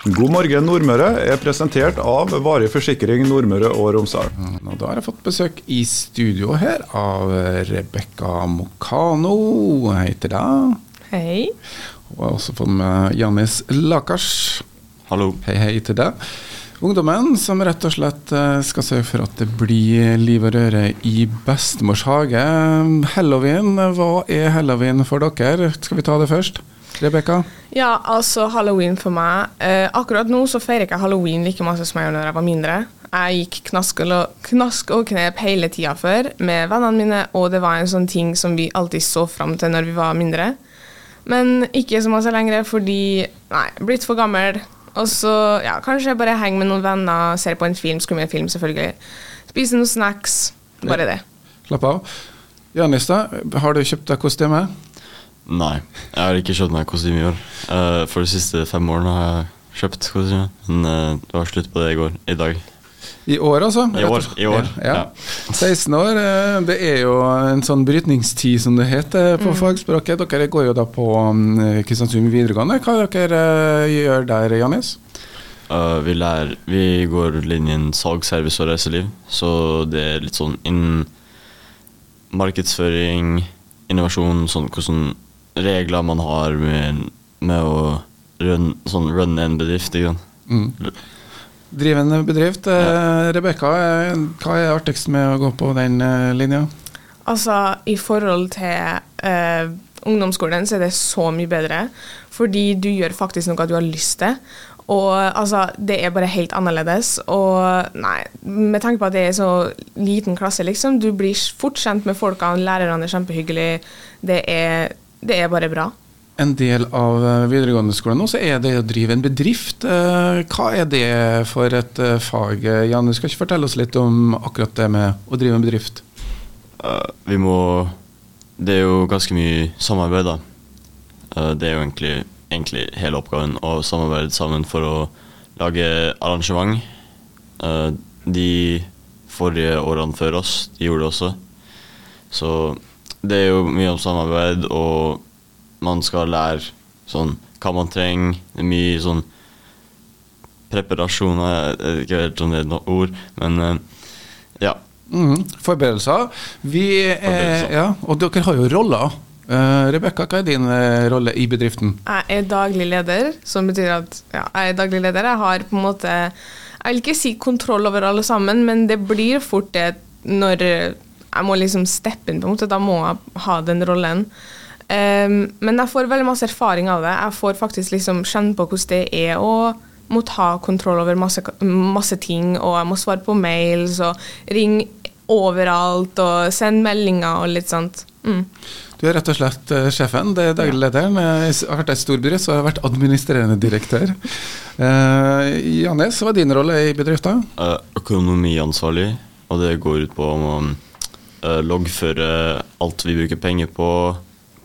God morgen Nordmøre er presentert av Varig forsikring Nordmøre og Romsdal. Og da har jeg fått besøk i studio her av Rebekka Mokano, heter det. Hei. Og jeg har også fått med Janis Lakars. Hallo. Hei, hei til deg. Ungdommen som rett og slett eh, skal sørge for at det blir liv og røre i bestemors hage. Halloween, hva er halloween for dere? Skal vi ta det først? Rebekka? Ja, altså halloween for meg. Eh, akkurat nå så feirer ikke halloween like masse som jeg gjorde da jeg var mindre. Jeg gikk knask og, knask og knep hele tida før med vennene mine, og det var en sånn ting som vi alltid så fram til når vi var mindre. Men ikke så masse lenger fordi Nei, blitt for gammel. Og så ja, kanskje jeg bare henger med noen venner, ser på en film, skummel film selvfølgelig. Spiser noen snacks. Bare det. Slapp av. Janis, da, har du kjøpt deg kostyme? Nei, jeg har ikke kjøpt meg kostyme i år. Uh, for de siste fem årene har jeg kjøpt kostyme, men uh, det var slutt på det i går. I dag. I år, altså? I år. I år ja. ja. 16 år, eh, det er jo en sånn brytningstid, som det heter på mm. fagspråket. Dere går jo da på mm, Kristiansund videregående. Hva dere gjør der, Janis? Uh, vi, lærer, vi går linjen salg, service og reiseliv, så det er litt sånn innen markedsføring, innovasjon, sånn hvordan regler man har med, med å run, sånn, runne en bedrift. Ikke? Mm. Drivende bedrift. Ja. Rebekka, hva er artigst med å gå på den uh, linja? Altså, i forhold til uh, ungdomsskolen så er det så mye bedre. Fordi du gjør faktisk noe du har lyst til. Og altså, det er bare helt annerledes. Og nei, med tanke på at det er så liten klasse, liksom. Du blir fort kjent med folkene, lærerne er kjempehyggelige. Det er, det er bare bra en del av eh, videregående skole nå, så er det å drive en bedrift. Eh, hva er det for et eh, fag? Jan, du skal ikke fortelle oss litt om akkurat det med å drive en bedrift? Uh, vi må Det er jo ganske mye samarbeid, da. Uh, det er jo egentlig, egentlig, hele oppgaven å samarbeide sammen for å lage arrangement. Uh, de forrige årene før oss, de gjorde det også. Så det er jo mye om samarbeid og man skal lære sånn hva man trenger. Det er mye sånn preparasjoner Jeg vet ikke helt om det er noe ord, men uh, ja. Mm, forberedelser. Vi er, ja, og dere har jo roller. Uh, Rebekka, hva er din uh, rolle i bedriften? Jeg er daglig leder, som betyr at ja, jeg er daglig leder. Jeg har på en måte Jeg vil ikke si kontroll over alle sammen, men det blir fort det når jeg må liksom steppe inn, på en måte. Da må jeg ha den rollen. Um, men jeg får veldig masse erfaring av det. Jeg får faktisk liksom kjenne på hvordan det er å måtte ha kontroll over masse, masse, ting, og jeg må svare på mails og ringe overalt og sende meldinger og litt sånt. Mm. Du er rett og slett uh, sjefen. Det er daglig lederen. Jeg har vært i stor bedrift, så jeg har vært administrerende direktør. Uh, Janes, hva er din rolle i bedriften? Uh, økonomiansvarlig, og det går ut på uh, loggføre alt vi bruker penger på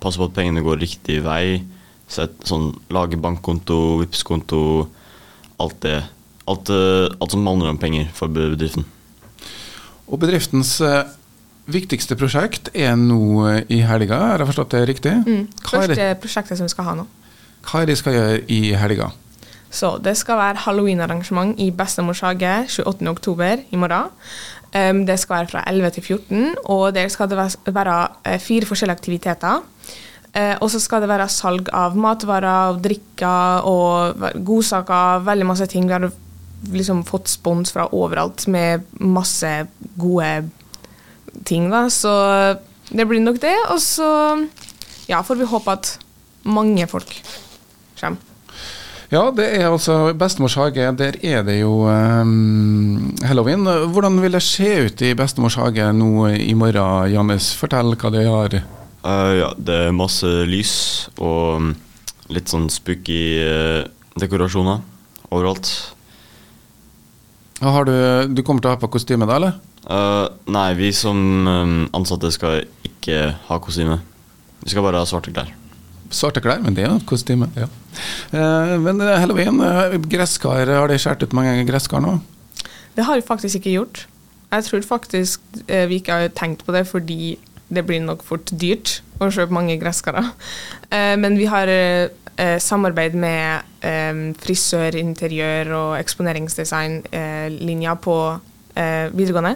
passe på at pengene går riktig vei. Set, sånn, lage bankkonto, Vipps-konto, alt det. Alt, eh, alt, som handler om penger for bedriften. Og bedriftens uh, viktigste prosjekt er nå i helga, har jeg forstått det riktig? Mm. Første prosjektet som vi skal ha nå. Hva er det de skal gjøre i helga? Så Det skal være halloweenarrangement i Bestemors hage 28.10. i morgen. Um, det skal være fra 11 til 14, og der skal det være fire forskjellige aktiviteter. Uh, og så skal det være salg av matvarer, drikker og godsaker. Veldig masse ting. Vi har liksom fått spons fra overalt med masse gode ting. da, Så det blir nok det. Og så ja, får vi håpe at mange folk kommer. Ja, det er altså Bestemors hage. Der er det jo um, halloween. Hvordan vil det se ut i Bestemors hage nå i morgen, Jannes? Fortell hva det har Uh, ja, det er masse lys og um, litt sånn spooky uh, dekorasjoner overalt. Har du, du kommer til å ha på kostyme da, eller? Uh, nei, vi som um, ansatte skal ikke ha kostyme. Vi skal bare ha svarte klær. Svarte klær, men det er jo kostyme. Ja. men halloween, gresskar, har de skåret ut mange gresskar nå? Det har vi faktisk ikke gjort. Jeg tror faktisk vi ikke har tenkt på det fordi det blir nok fort dyrt å kjøpe mange gresskarer. Eh, men vi har eh, eh, samarbeid med eh, frisør, interiør og eksponeringsdesignlinja på eh, videregående.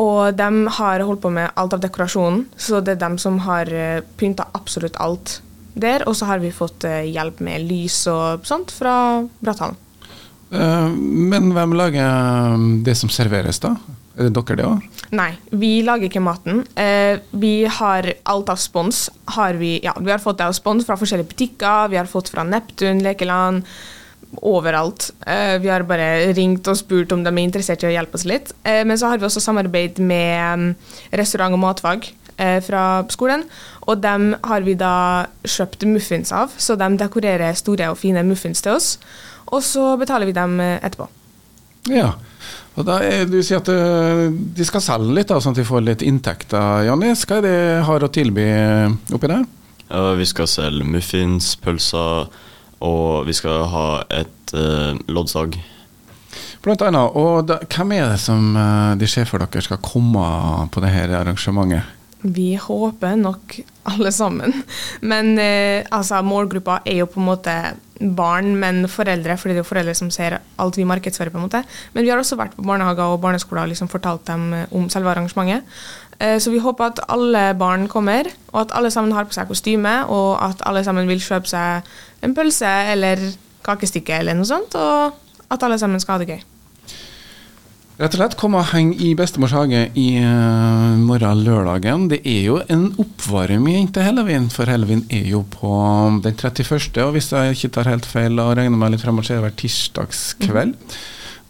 Og de har holdt på med alt av dekorasjonen, så det er dem som har eh, pynta absolutt alt der. Og så har vi fått eh, hjelp med lys og sånt fra Bratthallen. Eh, Men hvem lager um, det som serveres, da? Er det dere det òg? Nei, vi lager ikke maten. Eh, vi har alt av spons. Har vi, ja, vi har fått det av spons fra forskjellige butikker, vi har fått fra Neptun, Lekeland, overalt. Eh, vi har bare ringt og spurt om de er interessert i å hjelpe oss litt. Eh, men så har vi også samarbeid med mm, restaurant- og matfag eh, fra skolen. Og dem har vi da kjøpt muffins av, så de dekorerer store og fine muffins til oss. Og så betaler vi dem eh, etterpå. Ja. Og da er, du sier at eh, de skal selge litt, da, sånn at de får litt inntekter. Janni, hva er det de har å tilby eh, oppi der? Ja, vi skal selge muffins, pølser, og vi skal ha et eh, loddsalg. Blant annet. Og da, hvem er det som eh, de ser for dere skal komme på dette arrangementet? Vi håper nok alle sammen. Men eh, altså, målgruppa er jo på en måte barn, men foreldre, fordi det er jo foreldre som ser alt vi markedsfører. på en måte. Men vi har også vært på barnehager og barneskoler og liksom fortalt dem eh, om selve arrangementet. Eh, så vi håper at alle barn kommer, og at alle sammen har på seg kostyme, og at alle sammen vil kjøpe seg en pølse eller kakestykke eller noe sånt, og at alle sammen skal ha det gøy. Rett og slett, kom og heng i bestemors hage i uh, morgen lørdagen. Det er jo en oppvarming til hellevin, for hellevin er jo på den 31., og hvis jeg ikke tar helt feil og regner meg litt fremover, så er det hver tirsdagskveld.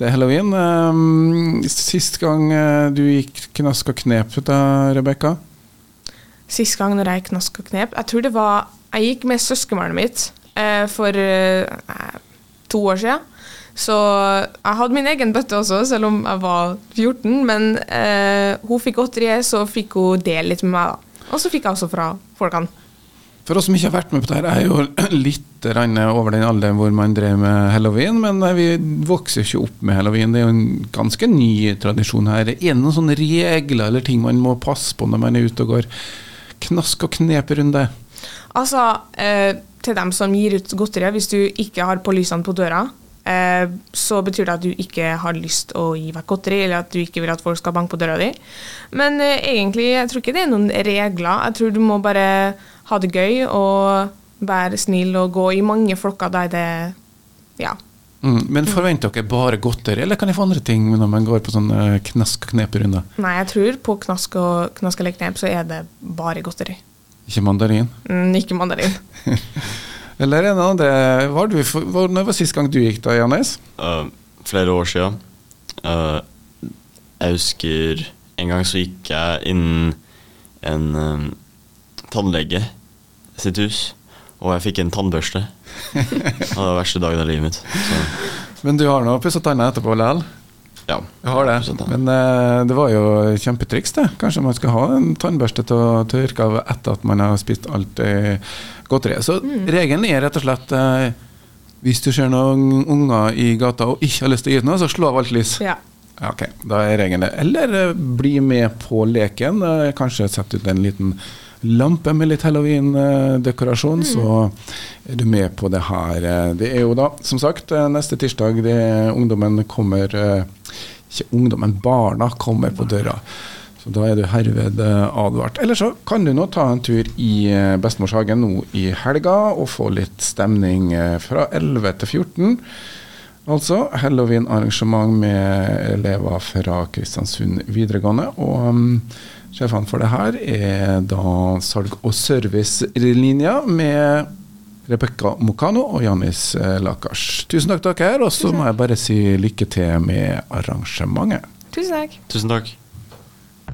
Det er halloween. Um, sist gang uh, du gikk knask og knep, da, Rebekka? Sist gang når jeg gikk knask og knep Jeg tror det var Jeg gikk med søskenbarnet mitt eh, for eh, to år siden. Så jeg hadde min egen bøtte også, selv om jeg var 14. Men eh, hun fikk godteriet, så fikk hun dele litt med meg. da. Og så fikk jeg også fra folkene. For oss som ikke har vært med på det her, er jo litt over den alderen hvor man drev med halloween, men vi vokser ikke opp med halloween. Det er jo en ganske ny tradisjon her. Er det noen sånne regler eller ting man må passe på når man er ute og går knask og knep-runde? Altså, eh, til dem som gir ut godteri, hvis du ikke har på lysene på døra, eh, så betyr det at du ikke har lyst å gi vekk godteri, eller at du ikke vil at folk skal banke på døra di. Men eh, egentlig, jeg tror ikke det er noen regler. Jeg tror du må bare ha det gøy og være snill og gå i mange flokker der det Ja. Mm, men forventer dere bare godteri, eller kan jeg få andre ting når man går på sånn eh, knask og knep-runde? Nei, jeg tror på knask og knask eller knep så er det bare godteri. Ikke mandarin? Mm, ikke mandarin. Eller en det andre Var du, var, Når var sist gang du gikk da, Jannes? Uh, flere år siden. Uh, jeg husker en gang så gikk jeg innen en um, tannlege sitt hus, og jeg fikk en tannbørste. det var den verste dagen av livet mitt. Så, Men du har nå pussa tanna etterpå likevel? Ja. Jeg har det. Men uh, det var jo kjempetriks, det. Kanskje man skal ha en tannbørste til å tørke av etter at man har spist alt eh, godteriet. Så regelen er rett og slett uh, hvis du ser noen unger i gata og ikke har lyst til å gi ut noe, så slå av alt lys. Ja. Ok, da er regelen det. Eller eh, bli med på leken. Kanskje sette ut en liten lampe med litt halloween-dekorasjon, så er du med på det her. Eh, Det er jo da, som sagt, eh, neste tirsdag det ungdommen kommer eh, Ikke ungdommen, barna kommer på døra. Så da er du herved eh, advart. Eller så kan du nå ta en tur i Bestemorshagen nå i helga og få litt stemning eh, fra 11 til 14. Altså halloween-arrangement med elever fra Kristiansund videregående. Og um, sjefene for det her er da salg- og servicelinja med Rebekka Mokano og Janis eh, Lakars. Tusen takk til dere, og så må jeg bare si lykke til med arrangementet. Tusen takk. Tusen takk.